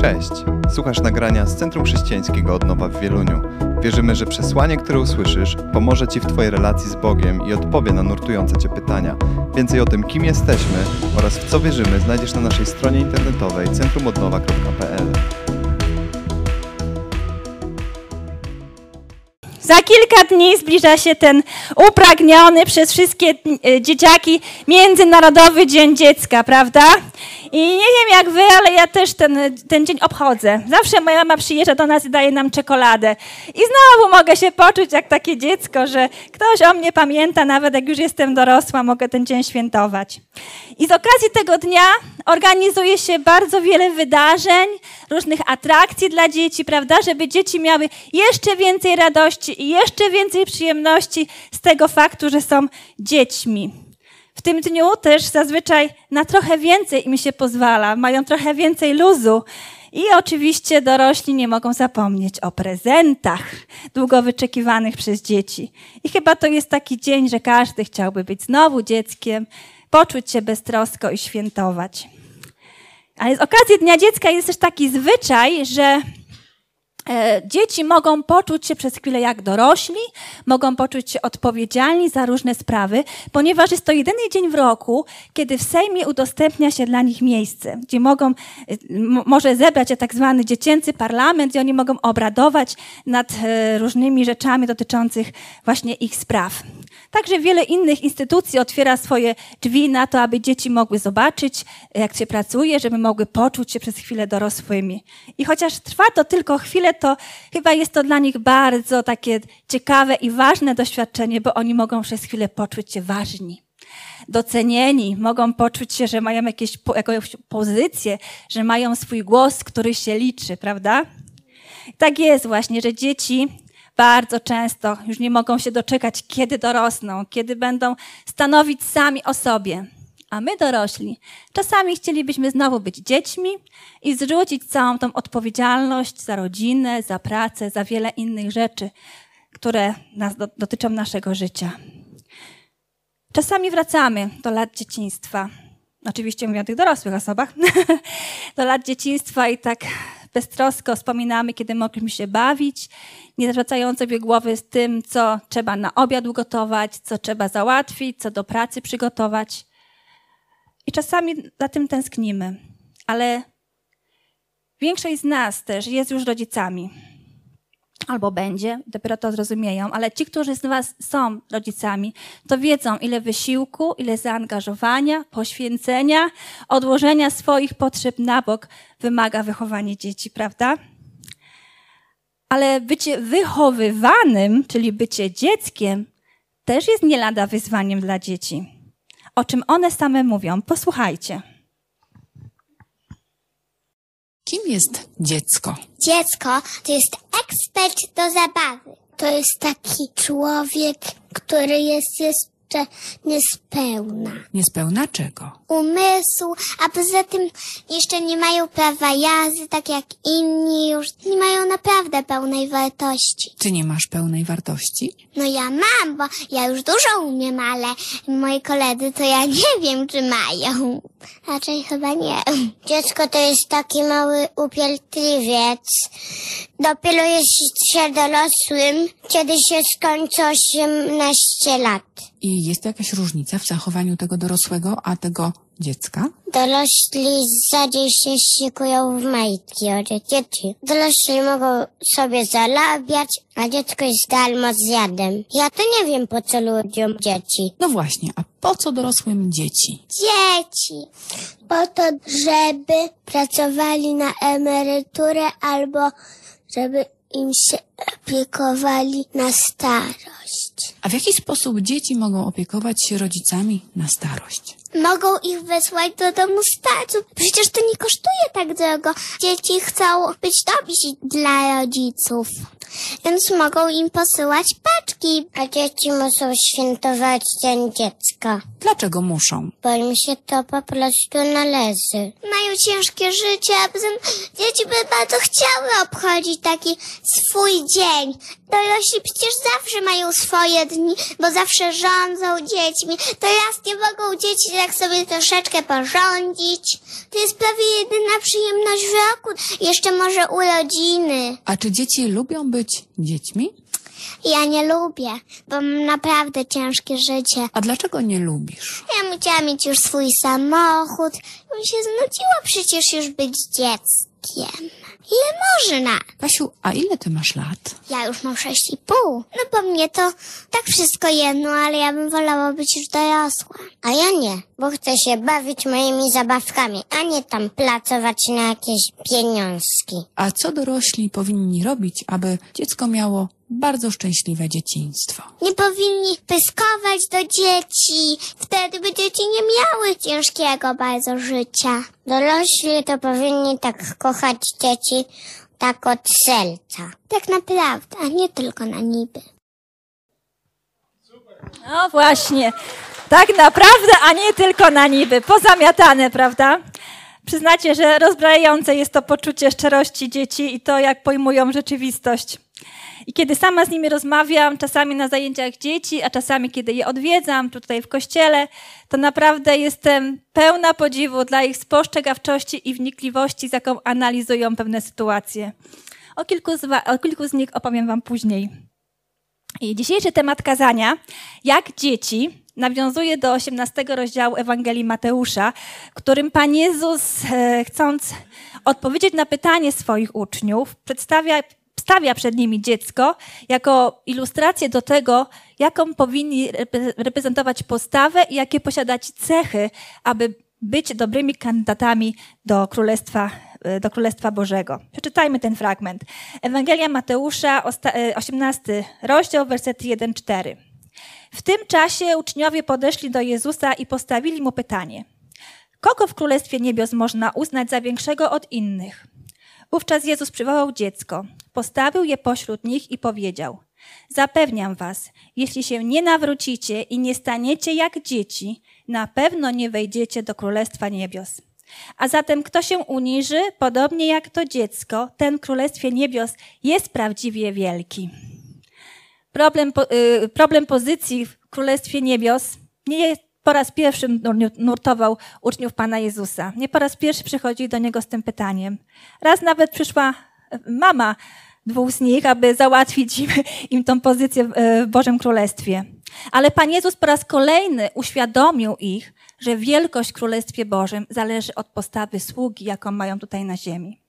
Cześć! Słuchasz nagrania z Centrum Chrześcijańskiego Odnowa w Wieluniu. Wierzymy, że przesłanie, które usłyszysz, pomoże Ci w Twojej relacji z Bogiem i odpowie na nurtujące Cię pytania. Więcej o tym, kim jesteśmy oraz w co wierzymy, znajdziesz na naszej stronie internetowej centrumodnowa.pl. Za kilka dni zbliża się ten upragniony przez wszystkie e, dzieciaki Międzynarodowy Dzień Dziecka, prawda? I nie wiem jak wy, ale ja też ten, ten dzień obchodzę. Zawsze moja mama przyjeżdża do nas i daje nam czekoladę. I znowu mogę się poczuć jak takie dziecko, że ktoś o mnie pamięta, nawet jak już jestem dorosła, mogę ten dzień świętować. I z okazji tego dnia organizuje się bardzo wiele wydarzeń, różnych atrakcji dla dzieci, prawda? Żeby dzieci miały jeszcze więcej radości i jeszcze więcej przyjemności z tego faktu, że są dziećmi. W tym dniu też zazwyczaj na trochę więcej im się pozwala, mają trochę więcej luzu. I oczywiście dorośli nie mogą zapomnieć o prezentach długo wyczekiwanych przez dzieci. I chyba to jest taki dzień, że każdy chciałby być znowu dzieckiem, poczuć się beztrosko i świętować. Ale z okazji Dnia Dziecka jest też taki zwyczaj, że dzieci mogą poczuć się przez chwilę jak dorośli, mogą poczuć się odpowiedzialni za różne sprawy, ponieważ jest to jedyny dzień w roku, kiedy w Sejmie udostępnia się dla nich miejsce, gdzie mogą, e, może zebrać się tak zwany dziecięcy parlament i oni mogą obradować nad e, różnymi rzeczami dotyczących właśnie ich spraw. Także wiele innych instytucji otwiera swoje drzwi na to, aby dzieci mogły zobaczyć, jak się pracuje, żeby mogły poczuć się przez chwilę dorosłymi. I chociaż trwa to tylko chwilę, to chyba jest to dla nich bardzo takie ciekawe i ważne doświadczenie, bo oni mogą przez chwilę poczuć się ważni docenieni, mogą poczuć się, że mają jakieś, jakąś pozycję, że mają swój głos, który się liczy, prawda? Tak jest właśnie, że dzieci bardzo często już nie mogą się doczekać, kiedy dorosną, kiedy będą stanowić sami o sobie. A my dorośli czasami chcielibyśmy znowu być dziećmi i zrzucić całą tą odpowiedzialność za rodzinę, za pracę, za wiele innych rzeczy, które nas dotyczą naszego życia. Czasami wracamy do lat dzieciństwa. Oczywiście mówię o tych dorosłych osobach. do lat dzieciństwa i tak beztrosko wspominamy, kiedy mogliśmy się bawić, nie zwracając sobie głowy z tym, co trzeba na obiad ugotować, co trzeba załatwić, co do pracy przygotować. I czasami za tym tęsknimy, ale większość z nas też jest już rodzicami. Albo będzie, dopiero to zrozumieją, ale ci, którzy z Was są rodzicami, to wiedzą, ile wysiłku, ile zaangażowania, poświęcenia, odłożenia swoich potrzeb na bok wymaga wychowanie dzieci, prawda? Ale bycie wychowywanym, czyli bycie dzieckiem, też jest nie lada wyzwaniem dla dzieci o czym one same mówią. Posłuchajcie. Kim jest dziecko? Dziecko to jest ekspert do zabawy. To jest taki człowiek, który jest, jest jeszcze niespełna. Niespełna czego? Umysłu, a poza tym jeszcze nie mają prawa jazdy, tak jak inni już. Nie mają naprawdę pełnej wartości. Ty nie masz pełnej wartości? No ja mam, bo ja już dużo umiem, ale moi koledzy to ja nie wiem, czy mają. Raczej chyba nie. Dziecko to jest taki mały upieltliwiec. Dopiero jest się dorosłym, kiedy się skończy 18 lat. I jest jakaś różnica w zachowaniu tego dorosłego, a tego dziecka? Dorośli rzadziej się szykują w majtki od dzieci. Dorośli mogą sobie zarabiać, a dziecko jest darmo zjadem. Ja to nie wiem po co ludziom dzieci. No właśnie, a po co dorosłym dzieci? Dzieci! Po to, żeby pracowali na emeryturę albo żeby im się opiekowali na starość. A w jaki sposób dzieci mogą opiekować się rodzicami na starość? Mogą ich wysłać do domu starców. Przecież to nie kosztuje tak drogo. Dzieci chcą być dobrzy dla rodziców. więc mogą im posyłać paczki. A dzieci muszą świętować Dzień Dziecka, Dlaczego muszą? bo im się to po prostu należy. Mają ciężkie życie, a poza tym dzieci by bardzo chciały obchodzić taki swój dzień. Dorośli przecież zawsze mają swoje dni, bo zawsze rządzą dziećmi. To raz nie mogą dzieci tak sobie troszeczkę porządzić. To jest prawie jedyna przyjemność w roku. Jeszcze może urodziny. A czy dzieci lubią być dziećmi? Ja nie lubię, bo mam naprawdę ciężkie życie. A dlaczego nie lubisz? Ja chciała mieć już swój samochód. Mi się znudziło przecież już być dzieckiem. Ile można? Kasiu, a ile ty masz lat? Ja już mam sześć i pół. No po mnie to tak wszystko jedno, ale ja bym wolała być już dorosła. A ja nie, bo chcę się bawić moimi zabawkami, a nie tam pracować na jakieś pieniążki. A co dorośli powinni robić, aby dziecko miało bardzo szczęśliwe dzieciństwo? Nie powinni pyskować do dzieci. Wtedy by dzieci nie miały ciężkiego bardzo życia. Dorośli to powinni tak kochać dzieci, tak od serca. Tak naprawdę, a nie tylko na niby. No właśnie. Tak naprawdę, a nie tylko na niby. Pozamiatane, prawda? Przyznacie, że rozbrajające jest to poczucie szczerości dzieci i to, jak pojmują rzeczywistość. I kiedy sama z nimi rozmawiam, czasami na zajęciach dzieci, a czasami kiedy je odwiedzam, tu tutaj w kościele, to naprawdę jestem pełna podziwu dla ich spostrzegawczości i wnikliwości, z jaką analizują pewne sytuacje. O kilku z, o kilku z nich opowiem Wam później. I dzisiejszy temat kazania, jak dzieci, nawiązuje do 18 rozdziału Ewangelii Mateusza, którym Pan Jezus, e, chcąc odpowiedzieć na pytanie swoich uczniów, przedstawia, stawia przed nimi dziecko jako ilustrację do tego, jaką powinni repre- reprezentować postawę i jakie posiadać cechy, aby być dobrymi kandydatami do Królestwa, e, do Królestwa Bożego. Przeczytajmy ten fragment. Ewangelia Mateusza, osta- e, 18 rozdział, wersety 1-4. W tym czasie uczniowie podeszli do Jezusa i postawili mu pytanie: Kogo w Królestwie Niebios można uznać za większego od innych? Wówczas Jezus przywołał dziecko, postawił je pośród nich i powiedział: Zapewniam was, jeśli się nie nawrócicie i nie staniecie jak dzieci, na pewno nie wejdziecie do Królestwa Niebios. A zatem kto się uniży, podobnie jak to dziecko, ten w Królestwie Niebios jest prawdziwie wielki. Problem, y, problem pozycji w Królestwie Niebios nie po raz pierwszy nur- nurtował uczniów Pana Jezusa. Nie po raz pierwszy przychodzi do Niego z tym pytaniem. Raz nawet przyszła mama dwóch z nich, aby załatwić im, im tą pozycję e, w Bożym Królestwie. Ale Pan Jezus po raz kolejny uświadomił ich, że wielkość w Królestwie Bożym zależy od postawy sługi, jaką mają tutaj na ziemi.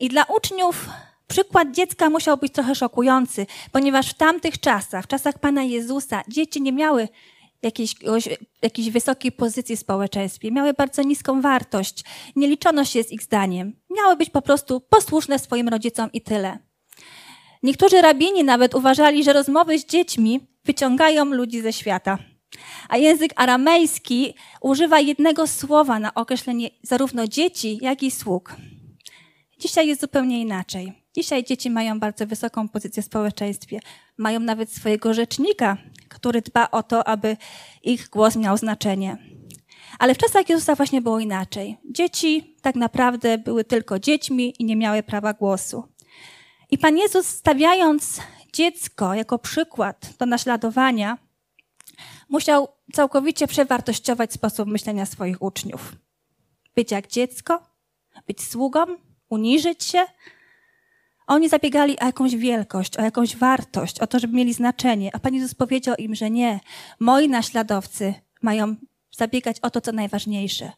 I dla uczniów przykład dziecka musiał być trochę szokujący, ponieważ w tamtych czasach, w czasach Pana Jezusa, dzieci nie miały jakiejś, jakiejś wysokiej pozycji w społeczeństwie, miały bardzo niską wartość, nie liczono się z ich zdaniem. Miały być po prostu posłuszne swoim rodzicom i tyle. Niektórzy rabini nawet uważali, że rozmowy z dziećmi wyciągają ludzi ze świata. A język aramejski używa jednego słowa na określenie zarówno dzieci, jak i sług. Dzisiaj jest zupełnie inaczej. Dzisiaj dzieci mają bardzo wysoką pozycję w społeczeństwie. Mają nawet swojego rzecznika, który dba o to, aby ich głos miał znaczenie. Ale w czasach Jezusa właśnie było inaczej. Dzieci tak naprawdę były tylko dziećmi i nie miały prawa głosu. I Pan Jezus, stawiając dziecko jako przykład do naśladowania, musiał całkowicie przewartościować sposób myślenia swoich uczniów. Być jak dziecko, być sługą, uniżyć się. Oni zabiegali o jakąś wielkość, o jakąś wartość, o to, żeby mieli znaczenie. A Pan Jezus powiedział im, że nie. Moi naśladowcy mają zabiegać o to, co najważniejsze.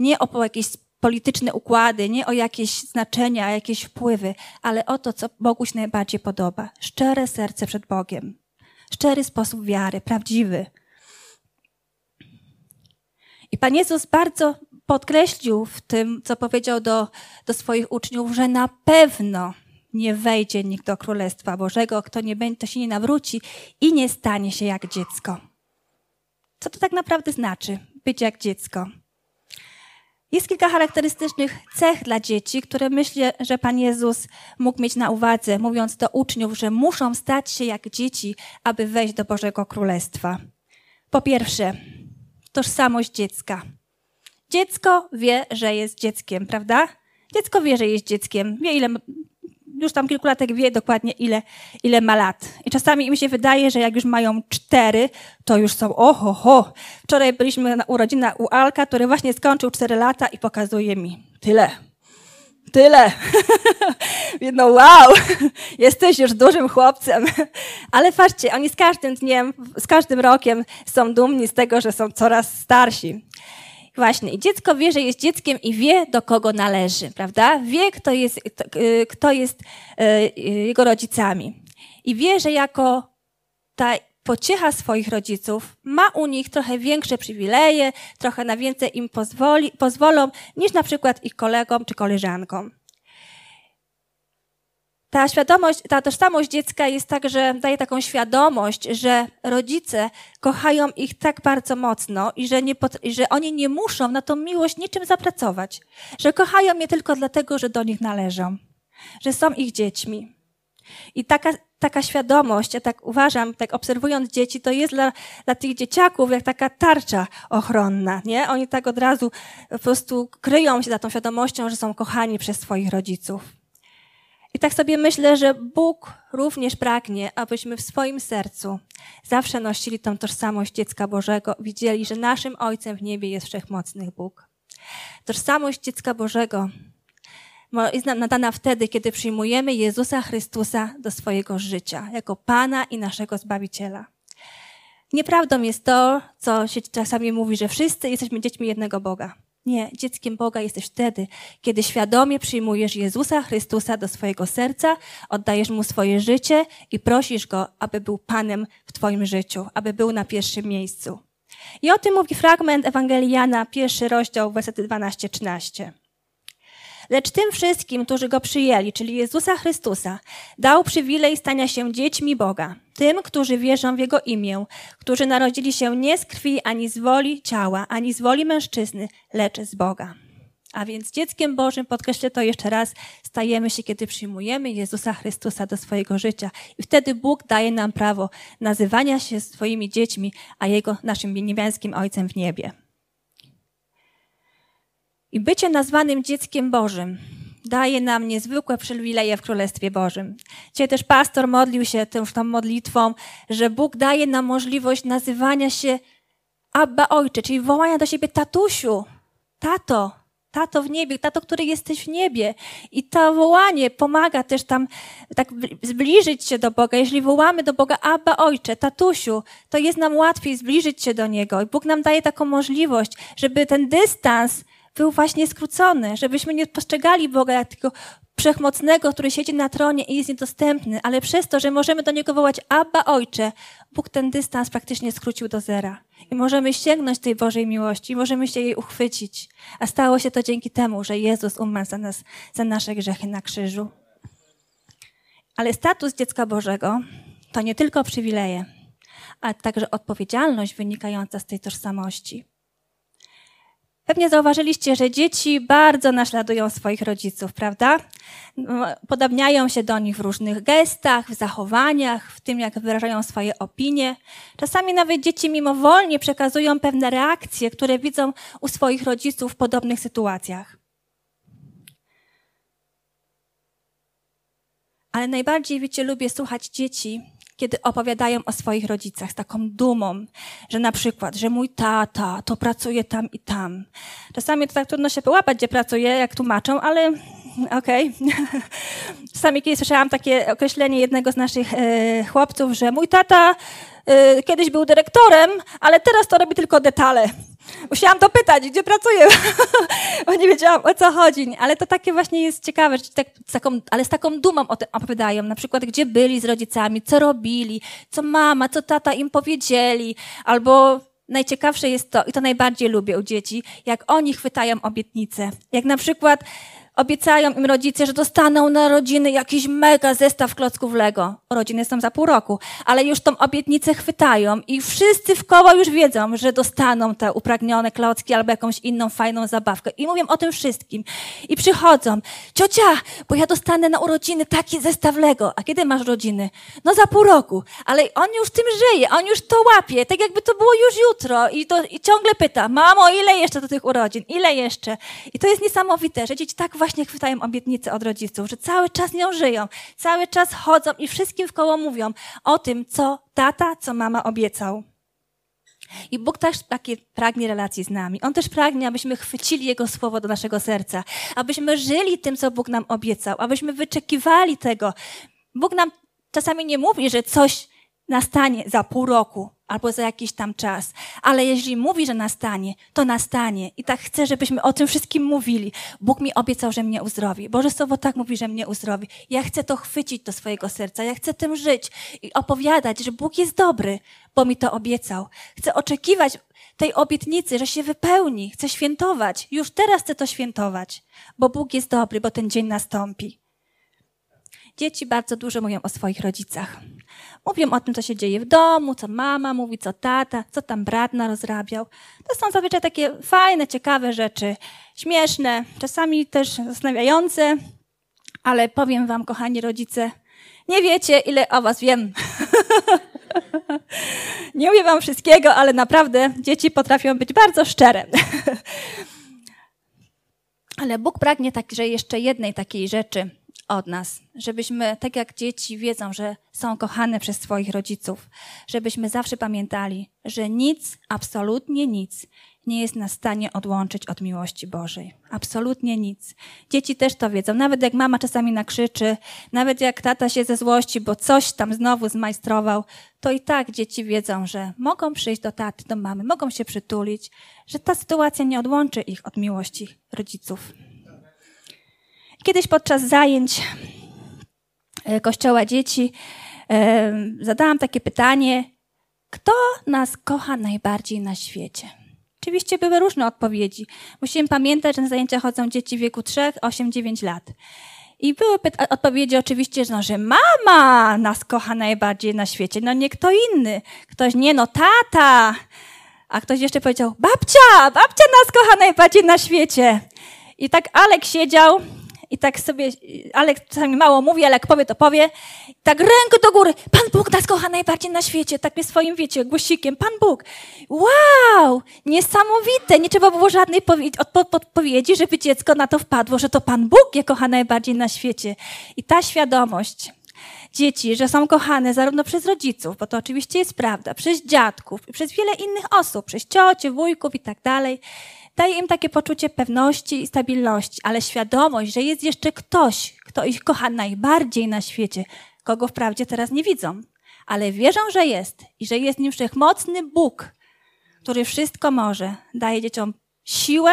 Nie o jakieś polityczne układy, nie o jakieś znaczenia, jakieś wpływy, ale o to, co Bogu się najbardziej podoba. Szczere serce przed Bogiem. Szczery sposób wiary, prawdziwy. I Pan Jezus bardzo podkreślił w tym, co powiedział do, do swoich uczniów, że na pewno nie wejdzie nikt do Królestwa Bożego, kto nie będzie, to się nie nawróci i nie stanie się jak dziecko. Co to tak naprawdę znaczy, być jak dziecko? Jest kilka charakterystycznych cech dla dzieci, które myślę, że Pan Jezus mógł mieć na uwadze, mówiąc do uczniów, że muszą stać się jak dzieci, aby wejść do Bożego Królestwa. Po pierwsze, tożsamość dziecka. Dziecko wie, że jest dzieckiem, prawda? Dziecko wie, że jest dzieckiem, wie ile, już tam kilkulatek wie dokładnie ile, ile ma lat. I czasami im się wydaje, że jak już mają cztery, to już są oho, ho. Wczoraj byliśmy na urodzinach u Alka, który właśnie skończył cztery lata i pokazuje mi tyle. Tyle. No wow, jesteś już dużym chłopcem. Ale patrzcie, oni z każdym dniem, z każdym rokiem są dumni z tego, że są coraz starsi. Właśnie, i dziecko wie, że jest dzieckiem i wie, do kogo należy, prawda? Wie, kto jest, kto jest jego rodzicami. I wie, że jako ta pociecha swoich rodziców ma u nich trochę większe przywileje, trochę na więcej im pozwoli, pozwolą niż na przykład ich kolegom czy koleżankom. Ta świadomość, ta tożsamość dziecka jest tak, że daje taką świadomość, że rodzice kochają ich tak bardzo mocno i że, nie, że oni nie muszą na tą miłość niczym zapracować. Że kochają je tylko dlatego, że do nich należą. Że są ich dziećmi. I taka, taka świadomość, ja tak uważam, tak obserwując dzieci, to jest dla, dla tych dzieciaków jak taka tarcza ochronna, nie? Oni tak od razu po prostu kryją się za tą świadomością, że są kochani przez swoich rodziców. I tak sobie myślę, że Bóg również pragnie, abyśmy w swoim sercu zawsze nosili tą tożsamość dziecka Bożego, widzieli, że naszym Ojcem w niebie jest wszechmocny Bóg. Tożsamość dziecka Bożego jest nadana wtedy, kiedy przyjmujemy Jezusa Chrystusa do swojego życia, jako Pana i naszego Zbawiciela. Nieprawdą jest to, co się czasami mówi, że wszyscy jesteśmy dziećmi jednego Boga. Nie, dzieckiem Boga jesteś wtedy, kiedy świadomie przyjmujesz Jezusa Chrystusa do swojego serca, oddajesz Mu swoje życie i prosisz Go, aby był Panem w Twoim życiu, aby był na pierwszym miejscu. I o tym mówi fragment Ewangelii Jana, pierwszy rozdział, wersety 12-13. Lecz tym wszystkim, którzy Go przyjęli, czyli Jezusa Chrystusa, dał przywilej stania się dziećmi Boga. Tym, którzy wierzą w Jego imię, którzy narodzili się nie z krwi, ani z woli ciała, ani z woli mężczyzny, lecz z Boga. A więc dzieckiem Bożym, podkreślę to jeszcze raz, stajemy się, kiedy przyjmujemy Jezusa Chrystusa do swojego życia. I wtedy Bóg daje nam prawo nazywania się swoimi dziećmi, a Jego naszym niebiańskim Ojcem w niebie. I bycie nazwanym dzieckiem Bożym daje nam niezwykłe przywileje w Królestwie Bożym. Dzisiaj też pastor modlił się tą, tą modlitwą, że Bóg daje nam możliwość nazywania się Abba Ojcze, czyli wołania do siebie tatusiu, tato, tato w niebie, tato, który jesteś w niebie. I to wołanie pomaga też tam tak zbliżyć się do Boga. Jeżeli wołamy do Boga Abba Ojcze, tatusiu, to jest nam łatwiej zbliżyć się do Niego. I Bóg nam daje taką możliwość, żeby ten dystans był właśnie skrócony, żebyśmy nie postrzegali Boga jak tego wszechmocnego, który siedzi na tronie i jest niedostępny, ale przez to, że możemy do Niego wołać Abba Ojcze, Bóg ten dystans praktycznie skrócił do zera. I możemy sięgnąć tej Bożej miłości, możemy się jej uchwycić. A stało się to dzięki temu, że Jezus umarł za nas, za nasze grzechy na krzyżu. Ale status dziecka Bożego to nie tylko przywileje, ale także odpowiedzialność wynikająca z tej tożsamości. Pewnie zauważyliście, że dzieci bardzo naśladują swoich rodziców, prawda? No, podobniają się do nich w różnych gestach, w zachowaniach, w tym, jak wyrażają swoje opinie. Czasami nawet dzieci mimowolnie przekazują pewne reakcje, które widzą u swoich rodziców w podobnych sytuacjach. Ale najbardziej, wiecie, lubię słuchać dzieci, kiedy opowiadają o swoich rodzicach z taką dumą, że na przykład, że mój tata to pracuje tam i tam. Czasami to tak trudno się połapać, gdzie pracuje, jak tłumaczą, ale okej. Okay. Czasami kiedyś słyszałam takie określenie jednego z naszych e, chłopców, że mój tata e, kiedyś był dyrektorem, ale teraz to robi tylko detale. Musiałam to pytać, gdzie pracuję, bo nie wiedziałam o co chodzi. Ale to takie właśnie jest ciekawe, że tak, z taką, ale z taką dumą o tym opowiadają. Na przykład, gdzie byli z rodzicami, co robili, co mama, co tata im powiedzieli, albo najciekawsze jest to, i to najbardziej lubię u dzieci, jak oni chwytają obietnice. Jak na przykład obiecają im rodzice, że dostaną na rodziny jakiś mega zestaw klocków Lego. Rodziny są za pół roku, ale już tą obietnicę chwytają i wszyscy w koło już wiedzą, że dostaną te upragnione klocki albo jakąś inną fajną zabawkę. I mówią o tym wszystkim. I przychodzą, ciocia, bo ja dostanę na urodziny taki zestaw Lego. A kiedy masz rodziny? No za pół roku. Ale on już tym żyje, on już to łapie, tak jakby to było już jutro. I, to, i ciągle pyta, mamo, ile jeszcze do tych urodzin? Ile jeszcze? I to jest niesamowite, że dzieci tak właśnie chwytają obietnicę od rodziców, że cały czas nią żyją, cały czas chodzą i wszystkim w koło mówią o tym, co tata, co mama obiecał. I Bóg też takie pragnie relacji z nami. On też pragnie, abyśmy chwycili Jego słowo do naszego serca, abyśmy żyli tym, co Bóg nam obiecał, abyśmy wyczekiwali tego. Bóg nam czasami nie mówi, że coś nastanie za pół roku albo za jakiś tam czas. Ale jeśli mówi, że nastanie, to nastanie. I tak chcę, żebyśmy o tym wszystkim mówili. Bóg mi obiecał, że mnie uzdrowi. Boże Słowo tak mówi, że mnie uzdrowi. Ja chcę to chwycić do swojego serca. Ja chcę tym żyć i opowiadać, że Bóg jest dobry, bo mi to obiecał. Chcę oczekiwać tej obietnicy, że się wypełni. Chcę świętować. Już teraz chcę to świętować, bo Bóg jest dobry, bo ten dzień nastąpi. Dzieci bardzo dużo mówią o swoich rodzicach. Mówią o tym, co się dzieje w domu, co mama mówi, co tata, co tam brat narozrabiał. To są zazwyczaj takie fajne, ciekawe rzeczy, śmieszne, czasami też zastanawiające, ale powiem wam, kochani rodzice, nie wiecie, ile o was wiem. nie mówię wam wszystkiego, ale naprawdę dzieci potrafią być bardzo szczere. ale Bóg pragnie także jeszcze jednej takiej rzeczy – od nas, żebyśmy, tak jak dzieci wiedzą, że są kochane przez swoich rodziców, żebyśmy zawsze pamiętali, że nic, absolutnie nic nie jest na stanie odłączyć od miłości Bożej. Absolutnie nic. Dzieci też to wiedzą. Nawet jak mama czasami nakrzyczy, nawet jak tata się ze złości, bo coś tam znowu zmajstrował, to i tak dzieci wiedzą, że mogą przyjść do taty, do mamy, mogą się przytulić, że ta sytuacja nie odłączy ich od miłości rodziców. Kiedyś podczas zajęć e, Kościoła Dzieci e, zadałam takie pytanie, kto nas kocha najbardziej na świecie? Oczywiście były różne odpowiedzi. Musimy pamiętać, że na zajęcia chodzą dzieci w wieku 3, 8, 9 lat. I były odpowiedzi oczywiście, no, że mama nas kocha najbardziej na świecie, no nie kto inny. Ktoś nie, no tata. A ktoś jeszcze powiedział, babcia, babcia nas kocha najbardziej na świecie. I tak Alek siedział i tak sobie, ale czasami mało mówi, ale jak powie, to powie. Tak rękę do góry. Pan Bóg nas kocha najbardziej na świecie. Tak mnie swoim, wiecie, głosikiem. Pan Bóg. Wow! Niesamowite. Nie trzeba było żadnej odpowiedzi, żeby dziecko na to wpadło, że to Pan Bóg je kocha najbardziej na świecie. I ta świadomość dzieci, że są kochane zarówno przez rodziców, bo to oczywiście jest prawda, przez dziadków, przez wiele innych osób, przez ciocie, wujków i tak dalej, daje im takie poczucie pewności i stabilności, ale świadomość, że jest jeszcze ktoś, kto ich kocha najbardziej na świecie, kogo wprawdzie teraz nie widzą, ale wierzą, że jest i że jest nim wszechmocny Bóg, który wszystko może, daje dzieciom siłę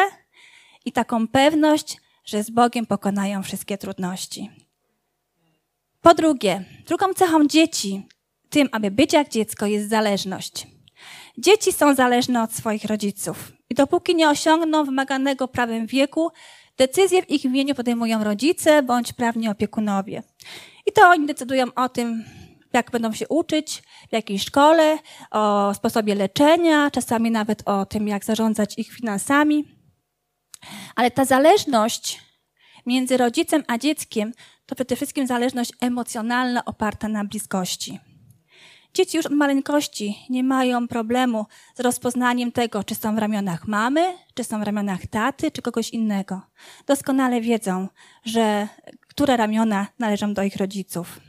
i taką pewność, że z Bogiem pokonają wszystkie trudności. Po drugie, drugą cechą dzieci, tym, aby być jak dziecko, jest zależność. Dzieci są zależne od swoich rodziców. I dopóki nie osiągną wymaganego prawem wieku, decyzje w ich imieniu podejmują rodzice bądź prawni opiekunowie. I to oni decydują o tym, jak będą się uczyć, w jakiej szkole, o sposobie leczenia, czasami nawet o tym, jak zarządzać ich finansami. Ale ta zależność między rodzicem a dzieckiem to przede wszystkim zależność emocjonalna oparta na bliskości. Dzieci już od maleńkości nie mają problemu z rozpoznaniem tego, czy są w ramionach mamy, czy są w ramionach taty, czy kogoś innego. Doskonale wiedzą, że które ramiona należą do ich rodziców.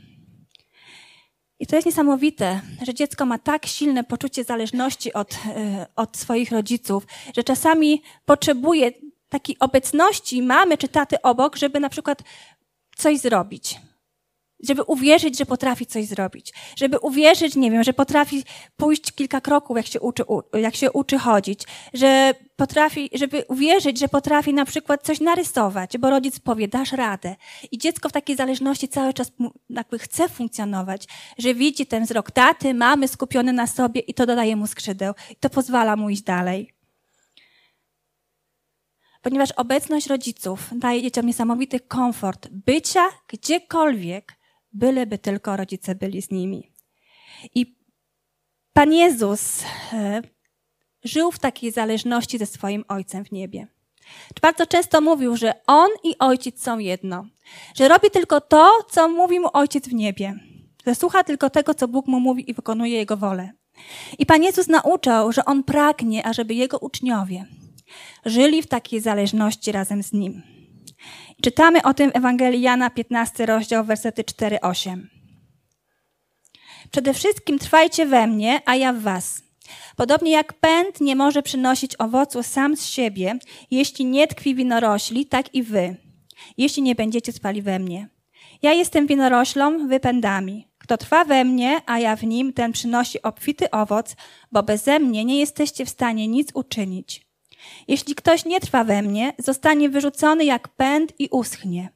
I to jest niesamowite, że dziecko ma tak silne poczucie zależności od, e, od swoich rodziców, że czasami potrzebuje takiej obecności mamy czy taty obok, żeby na przykład coś zrobić żeby uwierzyć, że potrafi coś zrobić, żeby uwierzyć, nie wiem, że potrafi pójść kilka kroków, jak się uczy, jak się uczy chodzić, że potrafi, żeby uwierzyć, że potrafi na przykład coś narysować, bo rodzic powie, dasz radę. I dziecko w takiej zależności cały czas jakby chce funkcjonować, że widzi ten wzrok taty, mamy skupiony na sobie i to dodaje mu skrzydeł. I to pozwala mu iść dalej. ponieważ obecność rodziców daje dzieciom niesamowity komfort bycia gdziekolwiek, byleby tylko rodzice byli z nimi. I Pan Jezus e, żył w takiej zależności ze swoim Ojcem w niebie. Bardzo często mówił, że On i Ojciec są jedno, że robi tylko to, co mówi mu Ojciec w niebie, że słucha tylko tego, co Bóg mu mówi i wykonuje Jego wolę. I Pan Jezus nauczał, że On pragnie, ażeby Jego uczniowie żyli w takiej zależności razem z Nim. Czytamy o tym w Ewangelii Jana 15, rozdział, wersety 4-8. Przede wszystkim trwajcie we mnie, a ja w was. Podobnie jak pęd nie może przynosić owocu sam z siebie, jeśli nie tkwi winorośli, tak i wy, jeśli nie będziecie spali we mnie. Ja jestem winoroślą, wy pędami. Kto trwa we mnie, a ja w nim, ten przynosi obfity owoc, bo beze mnie nie jesteście w stanie nic uczynić. Jeśli ktoś nie trwa we mnie, zostanie wyrzucony jak pęd i uschnie.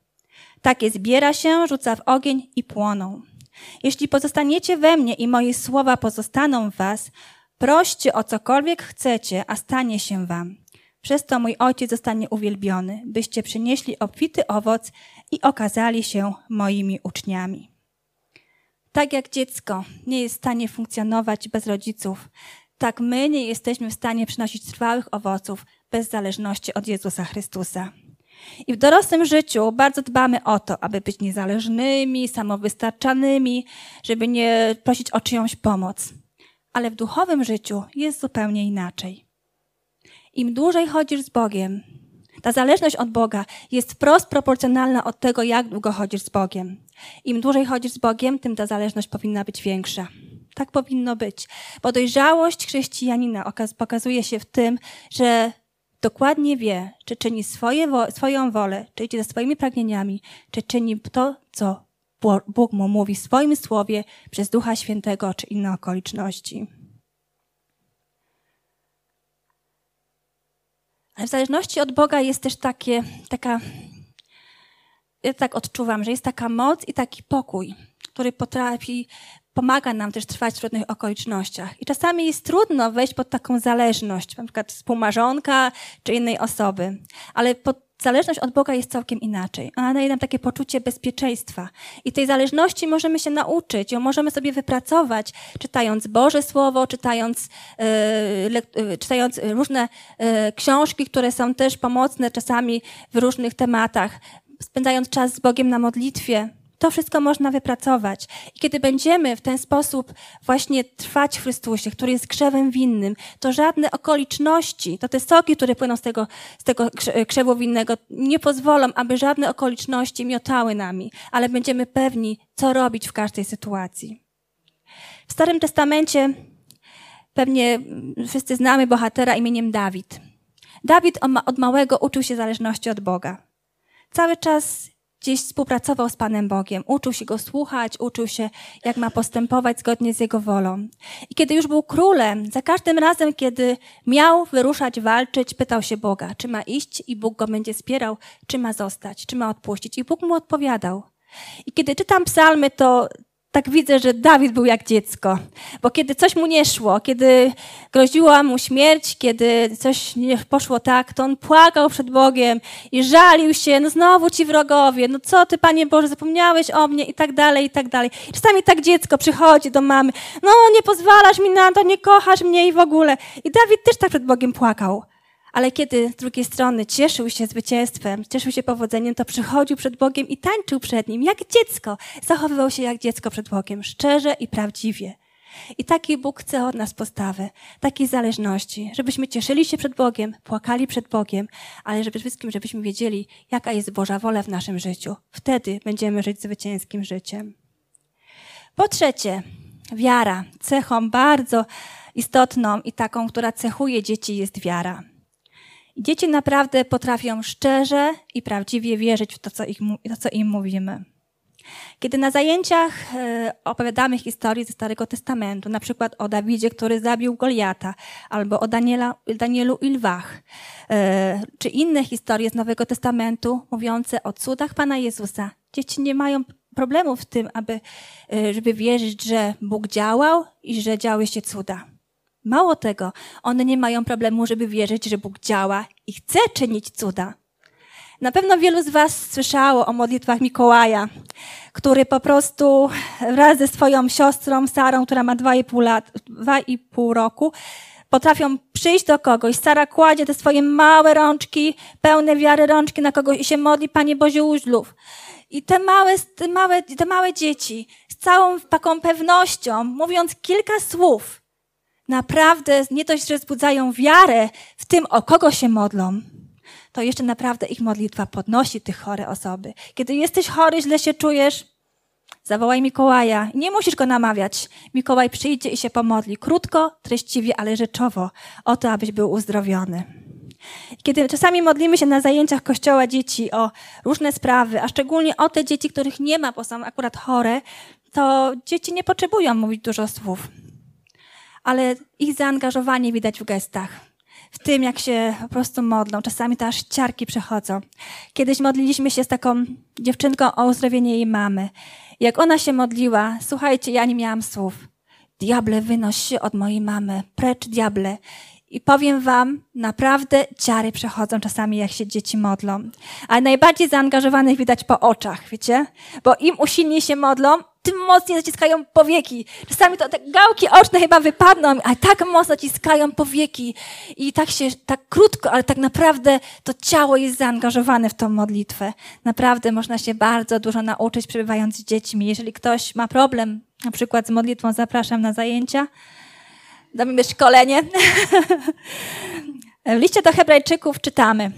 Takie zbiera się, rzuca w ogień i płoną. Jeśli pozostaniecie we mnie i moje słowa pozostaną w was, proście o cokolwiek chcecie, a stanie się wam. Przez to mój ojciec zostanie uwielbiony, byście przynieśli obfity owoc i okazali się moimi uczniami. Tak jak dziecko nie jest w stanie funkcjonować bez rodziców, tak my nie jesteśmy w stanie przynosić trwałych owoców bez zależności od Jezusa Chrystusa. I w dorosłym życiu bardzo dbamy o to, aby być niezależnymi, samowystarczanymi, żeby nie prosić o czyjąś pomoc. Ale w duchowym życiu jest zupełnie inaczej. Im dłużej chodzisz z Bogiem, ta zależność od Boga jest wprost proporcjonalna od tego, jak długo chodzisz z Bogiem. Im dłużej chodzisz z Bogiem, tym ta zależność powinna być większa. Tak powinno być. Bo dojrzałość chrześcijanina pokazuje się w tym, że dokładnie wie, czy czyni swoje, swoją wolę, czy idzie za swoimi pragnieniami, czy czyni to, co Bóg mu mówi w swoim słowie przez Ducha Świętego, czy inne okoliczności. Ale w zależności od Boga jest też takie, taka, ja tak odczuwam, że jest taka moc i taki pokój, który potrafi pomaga nam też trwać w trudnych okolicznościach. I czasami jest trudno wejść pod taką zależność, na przykład współmarzonka czy innej osoby, ale pod zależność od Boga jest całkiem inaczej. Ona daje nam takie poczucie bezpieczeństwa. I tej zależności możemy się nauczyć, ją możemy sobie wypracować, czytając Boże Słowo, czytając, yy, czytając różne yy, książki, które są też pomocne czasami w różnych tematach, spędzając czas z Bogiem na modlitwie. To wszystko można wypracować. I kiedy będziemy w ten sposób właśnie trwać w Chrystusie, który jest krzewem winnym, to żadne okoliczności, to te soki, które płyną z tego, z tego krzewu winnego, nie pozwolą, aby żadne okoliczności miotały nami, ale będziemy pewni, co robić w każdej sytuacji. W Starym Testamencie pewnie wszyscy znamy bohatera imieniem Dawid. Dawid od małego uczył się zależności od Boga. Cały czas gdzieś współpracował z Panem Bogiem, uczył się Go słuchać, uczył się, jak ma postępować zgodnie z Jego wolą. I kiedy już był królem, za każdym razem, kiedy miał wyruszać, walczyć, pytał się Boga, czy ma iść i Bóg go będzie wspierał, czy ma zostać, czy ma odpuścić. I Bóg mu odpowiadał. I kiedy czytam psalmy, to tak widzę, że Dawid był jak dziecko. Bo kiedy coś mu nie szło, kiedy groziła mu śmierć, kiedy coś nie poszło tak, to on płakał przed Bogiem i żalił się, no znowu ci wrogowie, no co ty, Panie Boże, zapomniałeś o mnie i tak dalej, i tak dalej. Czasami tak dziecko przychodzi do mamy, no nie pozwalasz mi na to, nie kochasz mnie i w ogóle. I Dawid też tak przed Bogiem płakał. Ale kiedy z drugiej strony cieszył się zwycięstwem, cieszył się powodzeniem, to przychodził przed Bogiem i tańczył przed Nim, jak dziecko. Zachowywał się jak dziecko przed Bogiem, szczerze i prawdziwie. I taki Bóg chce od nas postawy, takiej zależności, żebyśmy cieszyli się przed Bogiem, płakali przed Bogiem, ale przede wszystkim, żebyśmy wiedzieli, jaka jest Boża wola w naszym życiu. Wtedy będziemy żyć zwycięskim życiem. Po trzecie, wiara. Cechą bardzo istotną i taką, która cechuje dzieci, jest wiara. Dzieci naprawdę potrafią szczerze i prawdziwie wierzyć w to, co, ich, to, co im mówimy. Kiedy na zajęciach e, opowiadamy historię ze Starego Testamentu, na przykład o Dawidzie, który zabił Goliata, albo o Daniela, Danielu i lwach, e, czy inne historie z Nowego Testamentu mówiące o cudach Pana Jezusa, dzieci nie mają problemu w tym, aby, e, żeby wierzyć, że Bóg działał i że działy się cuda. Mało tego, one nie mają problemu, żeby wierzyć, że Bóg działa i chce czynić cuda. Na pewno wielu z Was słyszało o modlitwach Mikołaja, który po prostu wraz ze swoją siostrą Sarą, która ma 2,5 lat, 2,5 roku, potrafią przyjść do kogoś. Sara kładzie te swoje małe rączki, pełne wiary rączki na kogoś i się modli, Panie Bozie uźlów. I te małe, te małe, te małe dzieci z całą taką pewnością, mówiąc kilka słów, naprawdę nie dość, że wzbudzają wiarę w tym, o kogo się modlą, to jeszcze naprawdę ich modlitwa podnosi tych chore osoby. Kiedy jesteś chory, źle się czujesz, zawołaj Mikołaja. Nie musisz go namawiać. Mikołaj przyjdzie i się pomodli. Krótko, treściwie, ale rzeczowo. O to, abyś był uzdrowiony. Kiedy czasami modlimy się na zajęciach kościoła dzieci o różne sprawy, a szczególnie o te dzieci, których nie ma, bo są akurat chore, to dzieci nie potrzebują mówić dużo słów. Ale ich zaangażowanie widać w gestach w tym, jak się po prostu modlą. Czasami to aż ciarki przechodzą. Kiedyś modliliśmy się z taką dziewczynką o uzdrowienie jej mamy. Jak ona się modliła, słuchajcie, ja nie miałam słów. Diable, wynoś się od mojej mamy. Precz, diable. I powiem wam, naprawdę ciary przechodzą czasami, jak się dzieci modlą. Ale najbardziej zaangażowanych widać po oczach, wiecie? Bo im usilniej się modlą, tym mocniej zaciskają powieki. Czasami to te gałki oczne chyba wypadną, a tak mocno zaciskają powieki. I tak się, tak krótko, ale tak naprawdę to ciało jest zaangażowane w tą modlitwę. Naprawdę można się bardzo dużo nauczyć przebywając z dziećmi. Jeżeli ktoś ma problem, na przykład z modlitwą, zapraszam na zajęcia. Damy szkolenie. w liście do Hebrajczyków czytamy.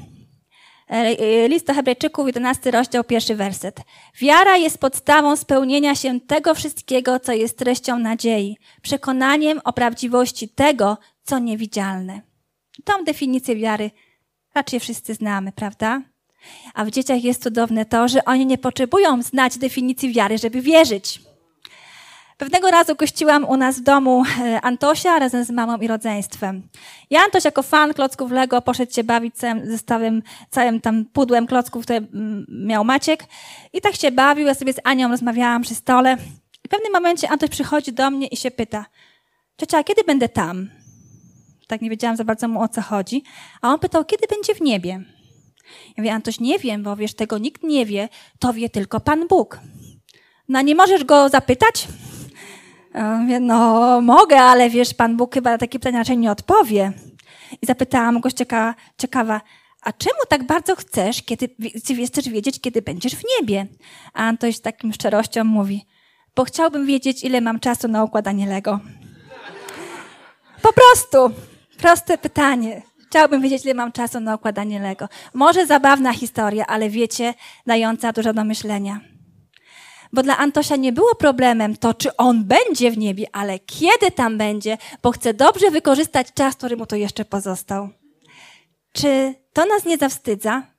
E, list do Hebrajczyków, 11 rozdział, pierwszy werset. Wiara jest podstawą spełnienia się tego wszystkiego, co jest treścią nadziei, przekonaniem o prawdziwości tego, co niewidzialne. Tą definicję wiary raczej wszyscy znamy, prawda? A w dzieciach jest cudowne to, że oni nie potrzebują znać definicji wiary, żeby wierzyć. Pewnego razu gościłam u nas w domu e, Antosia razem z mamą i rodzeństwem. Ja Antoś jako fan klocków Lego poszedł się bawić całym zestawem, całym tam pudłem klocków, które mm, miał Maciek. I tak się bawił, ja sobie z Anią rozmawiałam przy stole. I w pewnym momencie Antoś przychodzi do mnie i się pyta, ciocia, kiedy będę tam? Tak nie wiedziałam za bardzo mu o co chodzi. A on pytał, kiedy będzie w niebie? Ja mówię, Antoś, nie wiem, bo wiesz, tego nikt nie wie, to wie tylko Pan Bóg. No nie możesz go zapytać? Mówię, no mogę, ale wiesz, Pan Bóg chyba na takie pytania raczej nie odpowie. I zapytałam go cieka, ciekawa, a czemu tak bardzo chcesz, kiedy chcesz wiedzieć, kiedy będziesz w niebie? A Antoś z takim szczerością mówi, bo chciałbym wiedzieć, ile mam czasu na układanie Lego. Po prostu. Proste pytanie. Chciałbym wiedzieć, ile mam czasu na układanie Lego. Może zabawna historia, ale wiecie, dająca dużo do myślenia. Bo dla Antosia nie było problemem to, czy on będzie w niebie, ale kiedy tam będzie, bo chce dobrze wykorzystać czas, który mu to jeszcze pozostał. Czy to nas nie zawstydza?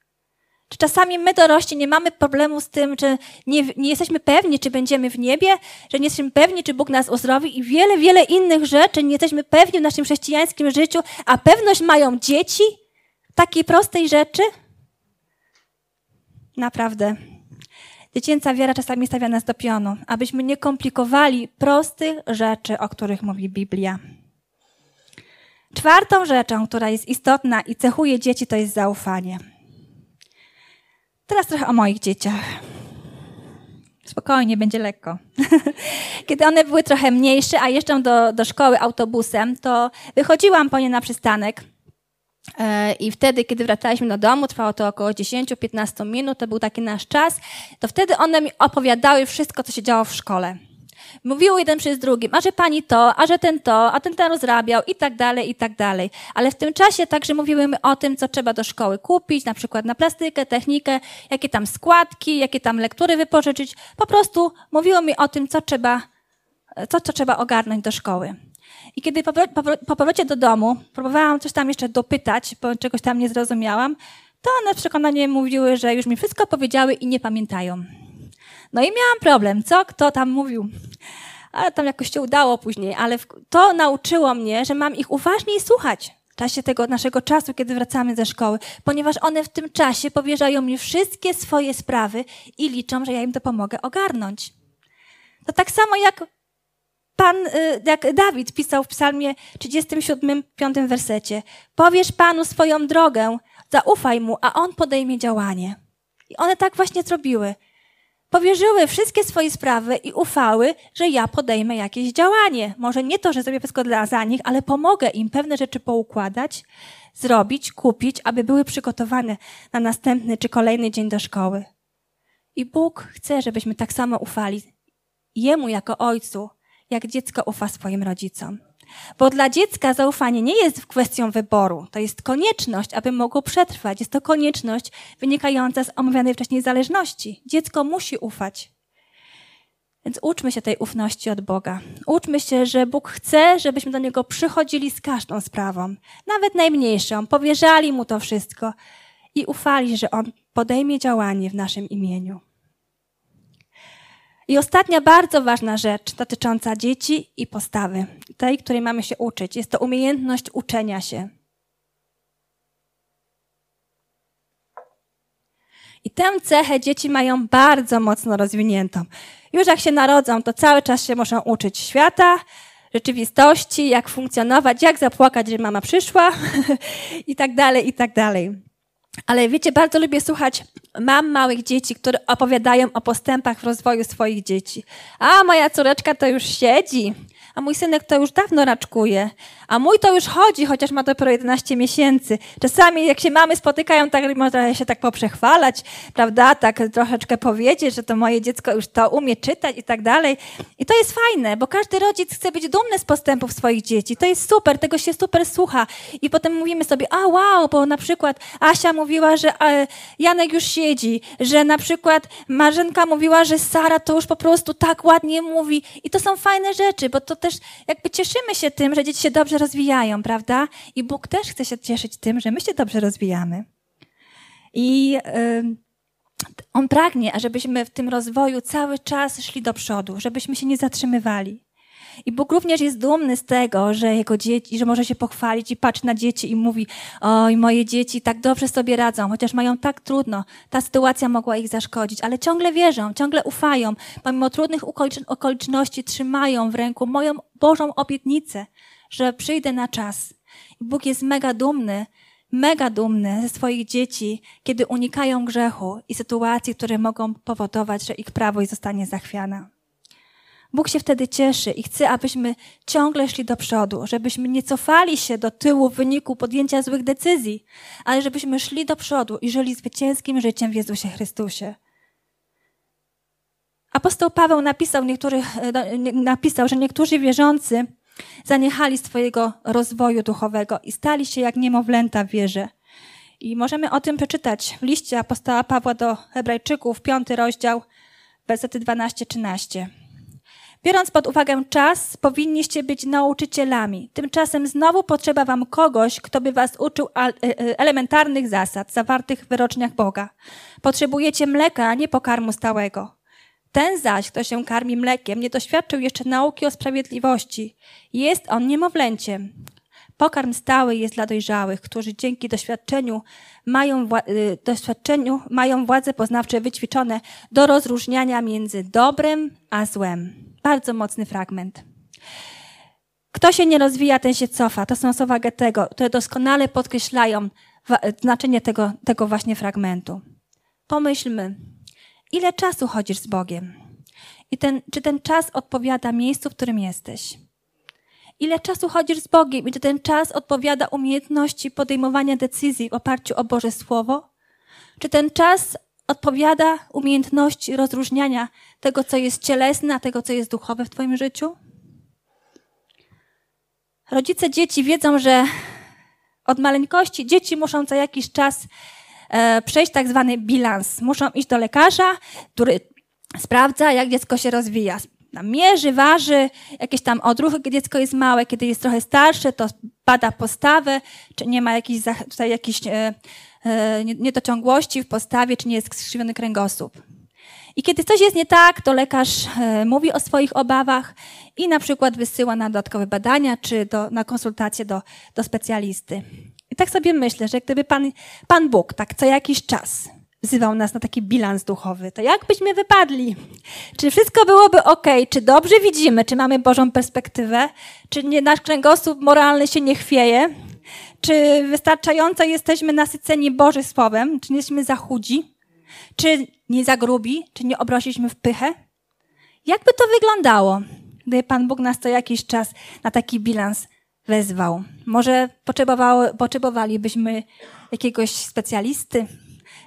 Czy czasami my dorośli nie mamy problemu z tym, czy nie, nie, jesteśmy pewni, czy będziemy w niebie, że nie jesteśmy pewni, czy Bóg nas uzdrowi i wiele, wiele innych rzeczy, nie jesteśmy pewni w naszym chrześcijańskim życiu, a pewność mają dzieci takiej prostej rzeczy? Naprawdę. Dziecięca wiara czasami stawia nas do pionu, abyśmy nie komplikowali prostych rzeczy, o których mówi Biblia. Czwartą rzeczą, która jest istotna i cechuje dzieci, to jest zaufanie. Teraz trochę o moich dzieciach. Spokojnie, będzie lekko. Kiedy one były trochę mniejsze, a jeszcze do, do szkoły autobusem, to wychodziłam po nie na przystanek I wtedy, kiedy wracaliśmy do domu, trwało to około 10-15 minut, to był taki nasz czas, to wtedy one mi opowiadały wszystko, co się działo w szkole. Mówiły jeden przez drugim, a że pani to, a że ten to, a ten ten rozrabiał i tak dalej, i tak dalej. Ale w tym czasie także mówiły mi o tym, co trzeba do szkoły kupić, na przykład na plastykę, technikę, jakie tam składki, jakie tam lektury wypożyczyć. Po prostu mówiły mi o tym, co trzeba, co, co trzeba ogarnąć do szkoły. I kiedy po, po, po powrocie do domu próbowałam coś tam jeszcze dopytać, bo czegoś tam nie zrozumiałam, to one przekonanie mówiły, że już mi wszystko powiedziały i nie pamiętają. No i miałam problem, co kto tam mówił. Ale tam jakoś się udało później, ale to nauczyło mnie, że mam ich uważniej słuchać w czasie tego naszego czasu, kiedy wracamy ze szkoły, ponieważ one w tym czasie powierzają mi wszystkie swoje sprawy i liczą, że ja im to pomogę ogarnąć. To tak samo jak Pan, y, jak Dawid pisał w psalmie 37, 5 wersecie, powiesz Panu swoją drogę, zaufaj Mu, a On podejmie działanie. I one tak właśnie zrobiły. Powierzyły wszystkie swoje sprawy i ufały, że ja podejmę jakieś działanie. Może nie to, że zrobię wszystko dla za nich, ale pomogę im pewne rzeczy poukładać, zrobić, kupić, aby były przygotowane na następny czy kolejny dzień do szkoły. I Bóg chce, żebyśmy tak samo ufali Jemu jako Ojcu, jak dziecko ufa swoim rodzicom. Bo dla dziecka zaufanie nie jest kwestią wyboru, to jest konieczność, aby mogło przetrwać. Jest to konieczność wynikająca z omawianej wcześniej zależności. Dziecko musi ufać. Więc uczmy się tej ufności od Boga. Uczmy się, że Bóg chce, żebyśmy do Niego przychodzili z każdą sprawą, nawet najmniejszą, powierzali Mu to wszystko i ufali, że On podejmie działanie w naszym imieniu. I ostatnia bardzo ważna rzecz dotycząca dzieci i postawy, tej, której mamy się uczyć, jest to umiejętność uczenia się. I tę cechę dzieci mają bardzo mocno rozwiniętą. Już jak się narodzą, to cały czas się muszą uczyć świata, rzeczywistości, jak funkcjonować, jak zapłakać, że mama przyszła i tak dalej, i tak dalej. Ale wiecie, bardzo lubię słuchać mam małych dzieci, które opowiadają o postępach w rozwoju swoich dzieci. A moja córeczka to już siedzi, a mój synek to już dawno raczkuje, a mój to już chodzi, chociaż ma dopiero 11 miesięcy. Czasami jak się mamy spotykają, tak można się tak poprzechwalać, prawda, tak troszeczkę powiedzieć, że to moje dziecko już to umie czytać i tak dalej. I to jest fajne, bo każdy rodzic chce być dumny z postępów swoich dzieci. To jest super, tego się super słucha. I potem mówimy sobie, a wow, bo na przykład Asia mówiła, że e, Janek już siedzi, że na przykład Marzenka mówiła, że Sara to już po prostu tak ładnie mówi. I to są fajne rzeczy, bo to też jakby cieszymy się tym, że dzieci się dobrze rozwijają, prawda? I Bóg też chce się cieszyć tym, że my się dobrze rozwijamy. I yy, On pragnie, ażebyśmy w tym rozwoju cały czas szli do przodu, żebyśmy się nie zatrzymywali. I Bóg również jest dumny z tego, że jego dzieci, że może się pochwalić i patrzy na dzieci i mówi: Oj, moje dzieci tak dobrze sobie radzą, chociaż mają tak trudno. Ta sytuacja mogła ich zaszkodzić, ale ciągle wierzą, ciągle ufają, pomimo trudnych okoliczności trzymają w ręku moją Bożą obietnicę, że przyjdę na czas. I Bóg jest mega dumny, mega dumny ze swoich dzieci, kiedy unikają grzechu i sytuacji, które mogą powodować, że ich prawość zostanie zachwiana. Bóg się wtedy cieszy i chce, abyśmy ciągle szli do przodu, żebyśmy nie cofali się do tyłu w wyniku podjęcia złych decyzji, ale żebyśmy szli do przodu i żyli zwycięskim życiem w Jezusie Chrystusie. Apostoł Paweł napisał, napisał, że niektórzy wierzący zaniechali swojego rozwoju duchowego i stali się jak niemowlęta w wierze. I możemy o tym przeczytać w liście apostoła Pawła do Hebrajczyków, piąty rozdział, wersety 12-13. Biorąc pod uwagę czas, powinniście być nauczycielami. Tymczasem znowu potrzeba wam kogoś, kto by was uczył e, e, elementarnych zasad zawartych w wyroczniach Boga. Potrzebujecie mleka, a nie pokarmu stałego. Ten zaś, kto się karmi mlekiem, nie doświadczył jeszcze nauki o sprawiedliwości. Jest on niemowlęciem. Pokarm stały jest dla dojrzałych, którzy dzięki doświadczeniu mają, y, doświadczeniu mają władze poznawcze wyćwiczone do rozróżniania między dobrem a złem. Bardzo mocny fragment. Kto się nie rozwija, ten się cofa. To są słowa Goethego, które doskonale podkreślają znaczenie tego, tego właśnie fragmentu. Pomyślmy, ile czasu chodzisz z Bogiem? I ten, czy ten czas odpowiada miejscu, w którym jesteś? Ile czasu chodzisz z Bogiem i czy ten czas odpowiada umiejętności podejmowania decyzji w oparciu o Boże Słowo? Czy ten czas odpowiada umiejętności rozróżniania tego, co jest cielesne, a tego, co jest duchowe w Twoim życiu? Rodzice dzieci wiedzą, że od maleńkości dzieci muszą co jakiś czas e, przejść tak zwany bilans. Muszą iść do lekarza, który sprawdza, jak dziecko się rozwija tam mierzy, waży, jakieś tam odruchy, kiedy dziecko jest małe, kiedy jest trochę starsze, to bada postawę, czy nie ma jakichś, tutaj jakichś e, e, niedociągłości w postawie, czy nie jest skrzywiony kręgosłup. I kiedy coś jest nie tak, to lekarz e, mówi o swoich obawach i na przykład wysyła na dodatkowe badania, czy do, na konsultacje do, do specjalisty. I tak sobie myślę, że gdyby Pan, Pan Bóg tak co jakiś czas wzywał nas na taki bilans duchowy. To jak byśmy wypadli? Czy wszystko byłoby ok? Czy dobrze widzimy? Czy mamy Bożą perspektywę? Czy nie, nasz kręgosłup moralny się nie chwieje? Czy wystarczająco jesteśmy nasyceni Bożym Słowem? Czy nie jesteśmy za chudzi? Czy nie za grubi? Czy nie obrosiliśmy w pychę? Jakby to wyglądało, gdyby Pan Bóg nas co jakiś czas na taki bilans wezwał? Może potrzebowalibyśmy jakiegoś specjalisty,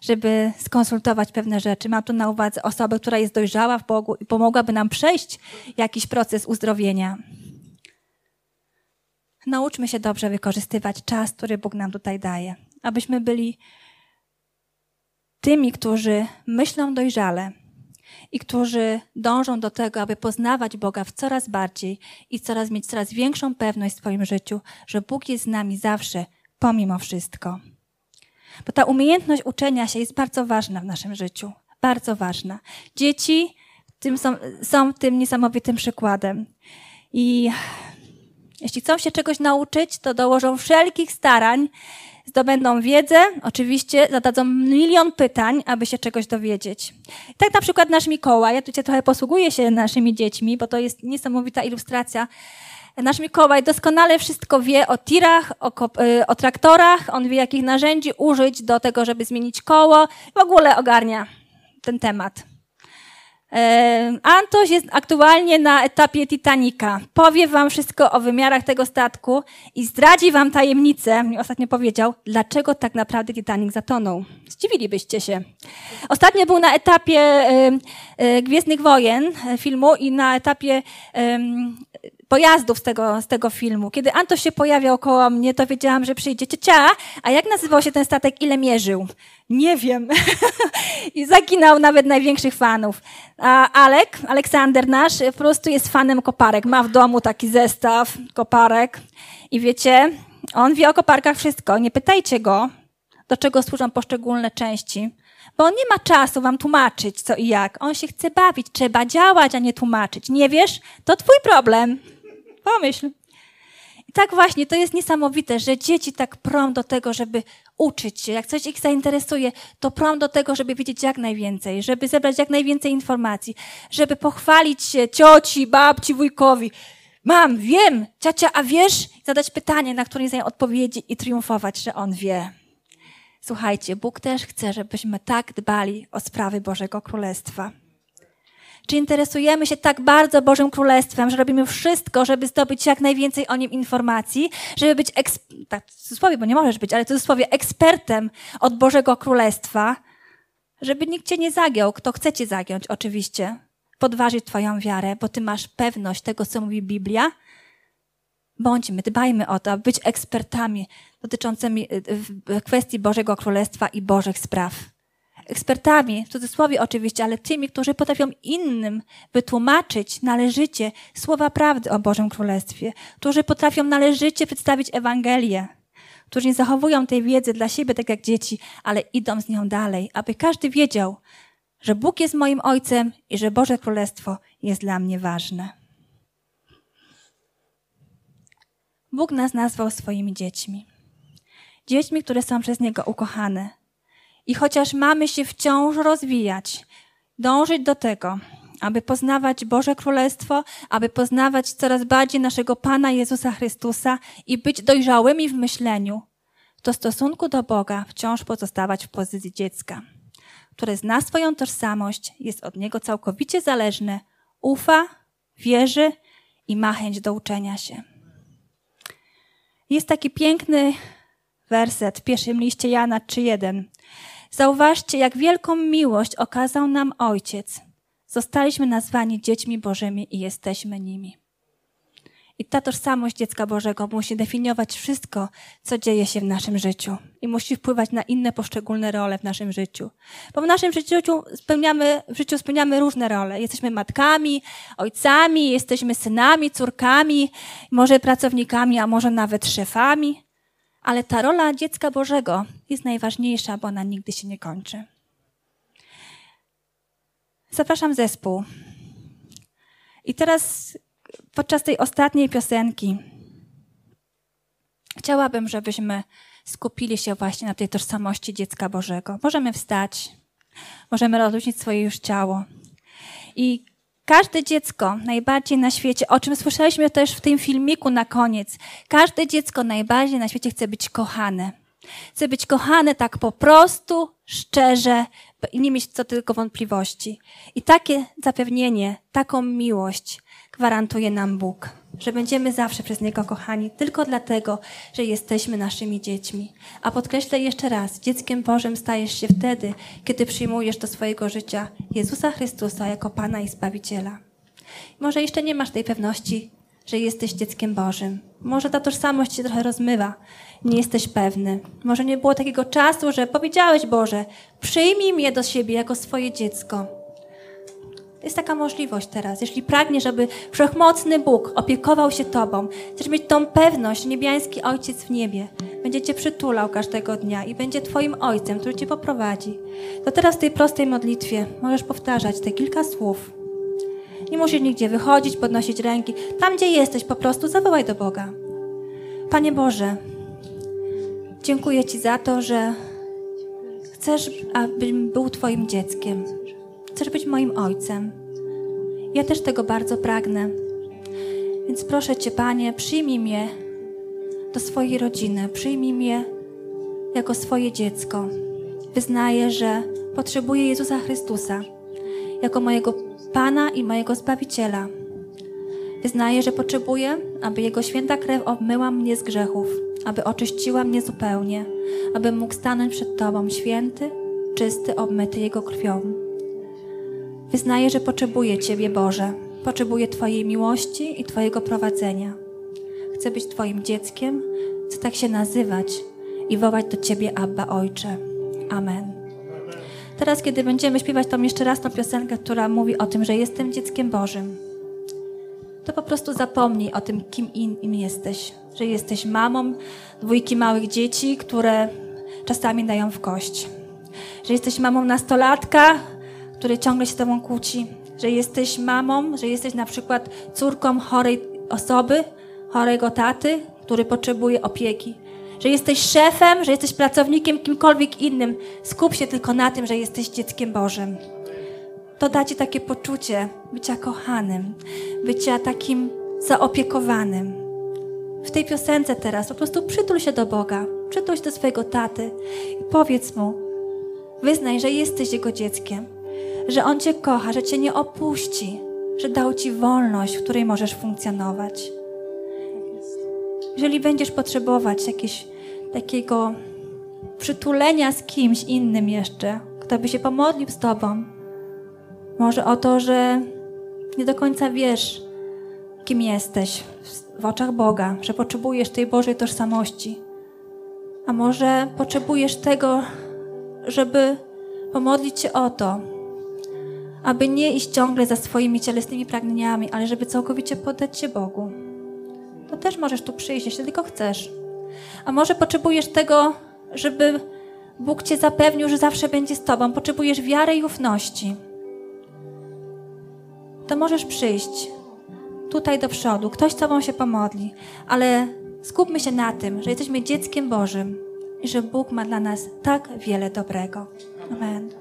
żeby skonsultować pewne rzeczy. Mam tu na uwadze osobę, która jest dojrzała w Bogu i pomogłaby nam przejść jakiś proces uzdrowienia. Nauczmy się dobrze wykorzystywać czas, który Bóg nam tutaj daje, abyśmy byli tymi, którzy myślą dojrzale i którzy dążą do tego, aby poznawać Boga w coraz bardziej i coraz mieć coraz większą pewność w swoim życiu, że Bóg jest z nami zawsze, pomimo wszystko. Bo ta umiejętność uczenia się jest bardzo ważna w naszym życiu. Bardzo ważna. Dzieci tym są, są tym niesamowitym przykładem. I jeśli chcą się czegoś nauczyć, to dołożą wszelkich starań, zdobędą wiedzę, oczywiście zadadzą milion pytań, aby się czegoś dowiedzieć. Tak na przykład nasz Mikołaj, ja tutaj trochę posługuję się naszymi dziećmi, bo to jest niesamowita ilustracja. Nasz Mikołaj doskonale wszystko wie o tirach, o, y, o traktorach, on wie jakich narzędzi użyć do tego, żeby zmienić koło, w ogóle ogarnia ten temat. Antoś jest aktualnie na etapie Titanica. Powie wam wszystko o wymiarach tego statku i zdradzi wam tajemnicę, mi ostatnio powiedział, dlaczego tak naprawdę Titanic zatonął. Zdziwilibyście się. Ostatnio był na etapie e, Gwiezdnych Wojen e, filmu i na etapie pojazdów z tego, z tego filmu. Kiedy Antoś się pojawiał koło mnie, to wiedziałam, że przyjdzie ciocia, a jak nazywał się ten statek, ile mierzył? Nie wiem. I zaginał nawet największych fanów. A Alek, Aleksander nasz, po prostu jest fanem koparek. Ma w domu taki zestaw koparek. I wiecie, on wie o koparkach wszystko. Nie pytajcie go, do czego służą poszczególne części, bo on nie ma czasu wam tłumaczyć co i jak. On się chce bawić. Trzeba działać, a nie tłumaczyć. Nie wiesz? To twój problem. Pomyśl. I tak właśnie, to jest niesamowite, że dzieci tak prą do tego, żeby uczyć się. Jak coś ich zainteresuje, to prą do tego, żeby wiedzieć jak najwięcej, żeby zebrać jak najwięcej informacji, żeby pochwalić się cioci, babci, wujkowi. Mam, wiem, ciocia, a wiesz? Zadać pytanie, na które nie znają odpowiedzi i triumfować, że on wie. Słuchajcie, Bóg też chce, żebyśmy tak dbali o sprawy Bożego Królestwa. Czy interesujemy się tak bardzo Bożym Królestwem, że robimy wszystko, żeby zdobyć jak najwięcej o nim informacji, żeby być, eksp- tak w cudzysłowie, bo nie możesz być, ale w cudzysłowie ekspertem od Bożego Królestwa, żeby nikt cię nie zagiął, kto chce cię zagiąć oczywiście, podważyć twoją wiarę, bo ty masz pewność tego, co mówi Biblia. Bądźmy, dbajmy o to, aby być ekspertami dotyczącymi y, kwestii Bożego Królestwa i Bożych spraw ekspertami, w cudzysłowie oczywiście, ale tymi, którzy potrafią innym wytłumaczyć należycie słowa prawdy o Bożym Królestwie, którzy potrafią należycie przedstawić Ewangelię, którzy nie zachowują tej wiedzy dla siebie tak jak dzieci, ale idą z nią dalej, aby każdy wiedział, że Bóg jest moim Ojcem i że Boże Królestwo jest dla mnie ważne. Bóg nas nazwał swoimi dziećmi. Dziećmi, które są przez Niego ukochane, i chociaż mamy się wciąż rozwijać, dążyć do tego, aby poznawać Boże Królestwo, aby poznawać coraz bardziej naszego Pana Jezusa Chrystusa i być dojrzałymi w myśleniu, to w stosunku do Boga wciąż pozostawać w pozycji dziecka, które zna swoją tożsamość, jest od Niego całkowicie zależne, ufa, wierzy i ma chęć do uczenia się. Jest taki piękny werset w pierwszym liście Jana 3.1. Zauważcie, jak wielką miłość okazał nam Ojciec. Zostaliśmy nazwani dziećmi Bożymi i jesteśmy nimi. I ta tożsamość dziecka Bożego musi definiować wszystko, co dzieje się w naszym życiu i musi wpływać na inne poszczególne role w naszym życiu. Bo w naszym życiu spełniamy, w życiu spełniamy różne role. Jesteśmy matkami, ojcami, jesteśmy synami, córkami, może pracownikami, a może nawet szefami. Ale ta rola dziecka Bożego jest najważniejsza, bo ona nigdy się nie kończy. Zapraszam zespół. I teraz podczas tej ostatniej piosenki chciałabym, żebyśmy skupili się właśnie na tej tożsamości dziecka Bożego. Możemy wstać. Możemy rozluźnić swoje już ciało. I każde dziecko najbardziej na świecie, o czym słyszeliśmy też w tym filmiku na koniec, każde dziecko najbardziej na świecie chce być kochane. Chce być kochane tak po prostu, szczerze i nie mieć co tylko wątpliwości. I takie zapewnienie, taką miłość gwarantuje nam Bóg, że będziemy zawsze przez Niego kochani, tylko dlatego, że jesteśmy naszymi dziećmi. A podkreślę jeszcze raz, dzieckiem Bożym stajesz się wtedy, kiedy przyjmujesz do swojego życia Jezusa Chrystusa jako Pana i Zbawiciela. Może jeszcze nie masz tej pewności, że jesteś dzieckiem Bożym. Może ta tożsamość się trochę rozmywa, nie jesteś pewny. Może nie było takiego czasu, że powiedziałeś Boże, przyjmij mnie do siebie jako swoje dziecko. Jest taka możliwość teraz. Jeśli pragniesz, aby wszechmocny Bóg opiekował się Tobą, chcesz mieć tą pewność, niebiański Ojciec w niebie będzie Cię przytulał każdego dnia i będzie Twoim Ojcem, który Cię poprowadzi, to teraz w tej prostej modlitwie możesz powtarzać te kilka słów. Nie musisz nigdzie wychodzić, podnosić ręki. Tam, gdzie jesteś, po prostu zawołaj do Boga. Panie Boże, dziękuję Ci za to, że chcesz, abym był Twoim dzieckiem. Chcesz być moim ojcem. Ja też tego bardzo pragnę. Więc proszę Cię, Panie, przyjmij mnie do swojej rodziny, przyjmij mnie jako swoje dziecko. Wyznaję, że potrzebuję Jezusa Chrystusa jako mojego Pana i mojego Zbawiciela. Wyznaję, że potrzebuję, aby Jego święta krew obmyła mnie z grzechów, aby oczyściła mnie zupełnie, aby mógł stanąć przed Tobą święty, czysty, obmyty Jego krwią. Wyznaję, że potrzebuję Ciebie, Boże. Potrzebuję Twojej miłości i Twojego prowadzenia. Chcę być Twoim dzieckiem, chcę tak się nazywać i wołać do Ciebie, Abba Ojcze. Amen. Teraz, kiedy będziemy śpiewać tą jeszcze raz tą piosenkę, która mówi o tym, że jestem dzieckiem Bożym, to po prostu zapomnij o tym, kim im jesteś. Że jesteś mamą dwójki małych dzieci, które czasami dają w kość. Że jesteś mamą nastolatka, który ciągle się z tobą kłóci. Że jesteś mamą, że jesteś na przykład córką chorej osoby, chorego taty, który potrzebuje opieki. Że jesteś szefem, że jesteś pracownikiem, kimkolwiek innym. Skup się tylko na tym, że jesteś dzieckiem Bożym. To da ci takie poczucie bycia kochanym, bycia takim zaopiekowanym. W tej piosence teraz po prostu przytul się do Boga, przytul się do swojego taty i powiedz mu, wyznaj, że jesteś jego dzieckiem, że on cię kocha, że cię nie opuści, że dał ci wolność, w której możesz funkcjonować. Jeżeli będziesz potrzebować jakiegoś takiego przytulenia z kimś innym jeszcze, kto by się pomodlił z tobą, może o to, że nie do końca wiesz, kim jesteś w oczach Boga, że potrzebujesz tej Bożej tożsamości. A może potrzebujesz tego, żeby pomodlić się o to, aby nie iść ciągle za swoimi cielesnymi pragnieniami, ale żeby całkowicie poddać się Bogu. To też możesz tu przyjść, jeśli tylko chcesz. A może potrzebujesz tego, żeby Bóg cię zapewnił, że zawsze będzie z tobą. Potrzebujesz wiary i ufności. To możesz przyjść tutaj do przodu. Ktoś z tobą się pomodli, ale skupmy się na tym, że jesteśmy dzieckiem Bożym i że Bóg ma dla nas tak wiele dobrego. Amen.